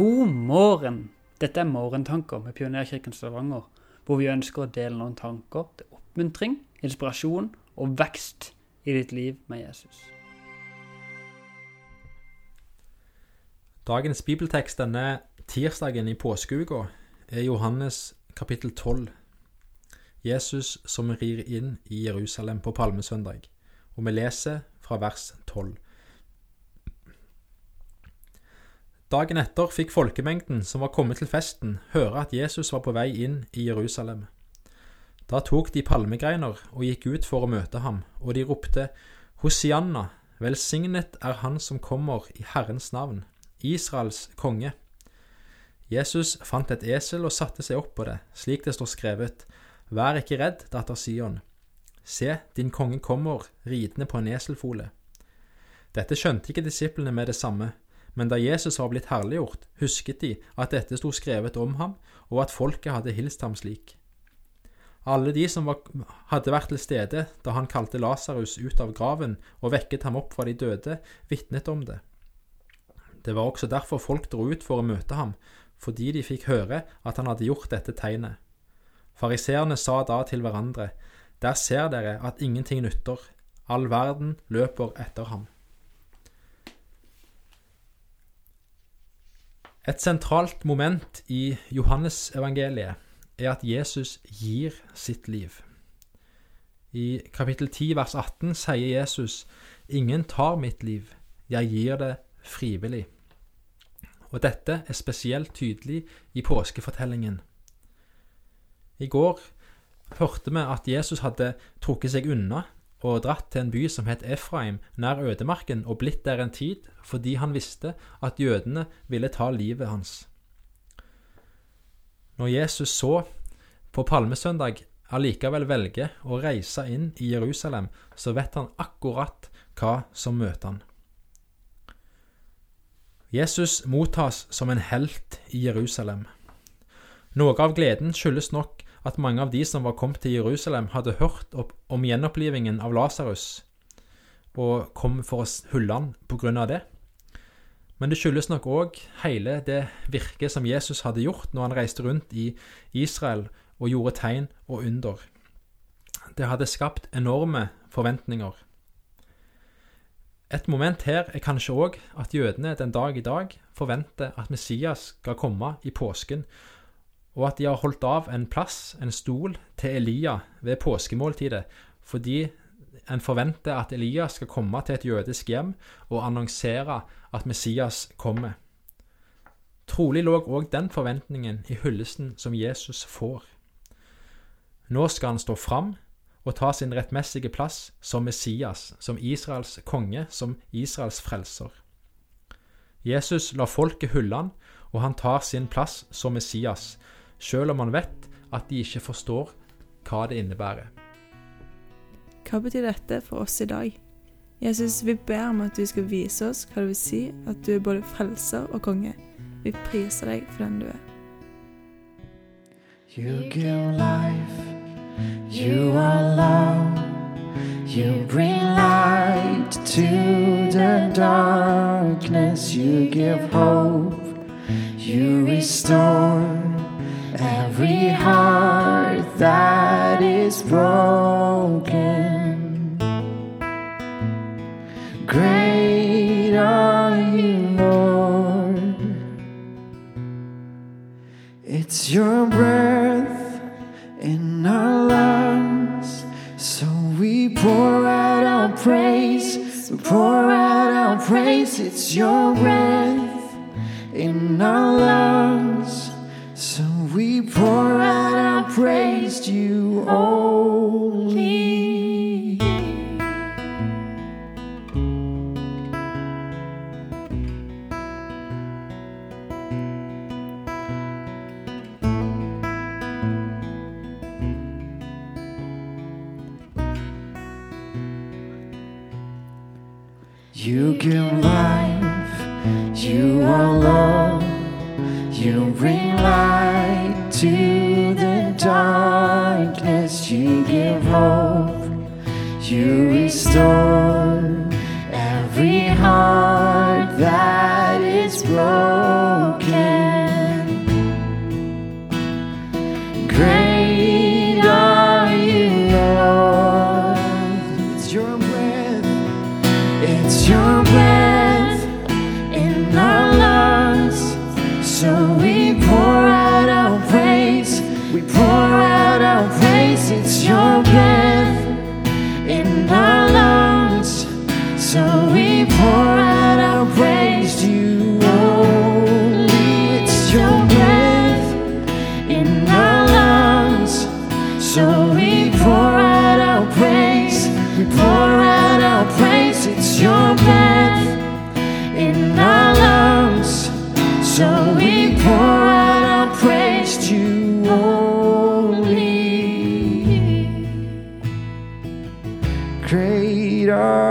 God morgen! Dette er Morgentanker med Pionerkirken Stavanger, hvor vi ønsker å dele noen tanker til oppmuntring, inspirasjon og vekst i ditt liv med Jesus. Dagens bibeltekst denne tirsdagen i påskeuka er Johannes kapittel 12. Jesus som rir inn i Jerusalem på palmesøndag, og vi leser fra vers 12. Dagen etter fikk folkemengden som var kommet til festen, høre at Jesus var på vei inn i Jerusalem. Da tok de palmegreiner og gikk ut for å møte ham, og de ropte, Hosianna, velsignet er Han som kommer i Herrens navn, Israels konge. Jesus fant et esel og satte seg opp på det, slik det står skrevet, Vær ikke redd, datter Sion. Se, din konge kommer ridende på en eselfole. Dette skjønte ikke disiplene med det samme, men da Jesus var blitt herliggjort, husket de at dette sto skrevet om ham, og at folket hadde hilst ham slik. Alle de som var, hadde vært til stede da han kalte Lasarus ut av graven og vekket ham opp fra de døde, vitnet om det. Det var også derfor folk dro ut for å møte ham, fordi de fikk høre at han hadde gjort dette tegnet. Fariseerne sa da til hverandre, Der ser dere at ingenting nytter, all verden løper etter ham. Et sentralt moment i Johannesevangeliet er at Jesus gir sitt liv. I kapittel 10 vers 18 sier Jesus, Ingen tar mitt liv, jeg gir det frivillig. Og dette er spesielt tydelig i påskefortellingen. I går hørte vi at Jesus hadde trukket seg unna og dratt til en by som het Efraim, nær ødemarken, og blitt der en tid fordi han visste at jødene ville ta livet hans. Når Jesus så på palmesøndag allikevel velger å reise inn i Jerusalem, så vet han akkurat hva som møter han. Jesus mottas som en helt i Jerusalem. Noe av gleden skyldes nok at mange av de som var kommet til Jerusalem, hadde hørt om gjenopplivingen av Lasarus og kom for å hylle han av det. Men det skyldes nok òg hele det virket som Jesus hadde gjort når han reiste rundt i Israel og gjorde tegn og under. Det hadde skapt enorme forventninger. Et moment her er kanskje òg at jødene den dag i dag forventer at Messias skal komme i påsken, og at de har holdt av en plass, en stol, til Elia ved påskemåltidet, fordi en forventer at Elia skal komme til et jødisk hjem og annonsere at Messias kommer. Trolig lå òg den forventningen i hyllesten som Jesus får. Nå skal han stå fram og ta sin rettmessige plass som Messias, som Israels konge, som Israels frelser. Jesus lar folket hylle han, og han tar sin plass som Messias, sjøl om man vet at de ikke forstår hva det innebærer. Hva betyr dette for oss i dag? Jesus, vi ber om at du skal vise oss hva det vil si at du er både frelser og konge. Vi priser deg for den du er. You give life, you are love, you bring light to the darkness, you give hope, you restore every heart that is broken. Great are you, Lord. It's your breath in our lungs, so we pour out our praise, we pour out our praise. It's your breath in our lungs, so we pour out our praise to you only. You give life, you are love, you bring light to Hallelujah.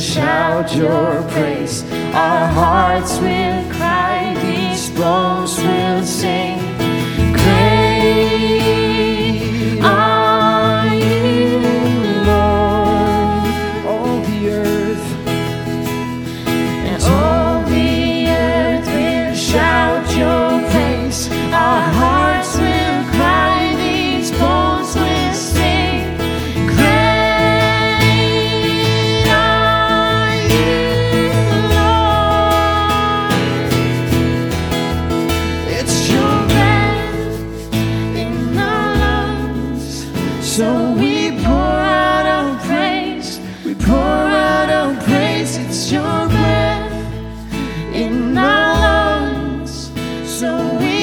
shout your praise. Our hearts will cry, these bones will sing.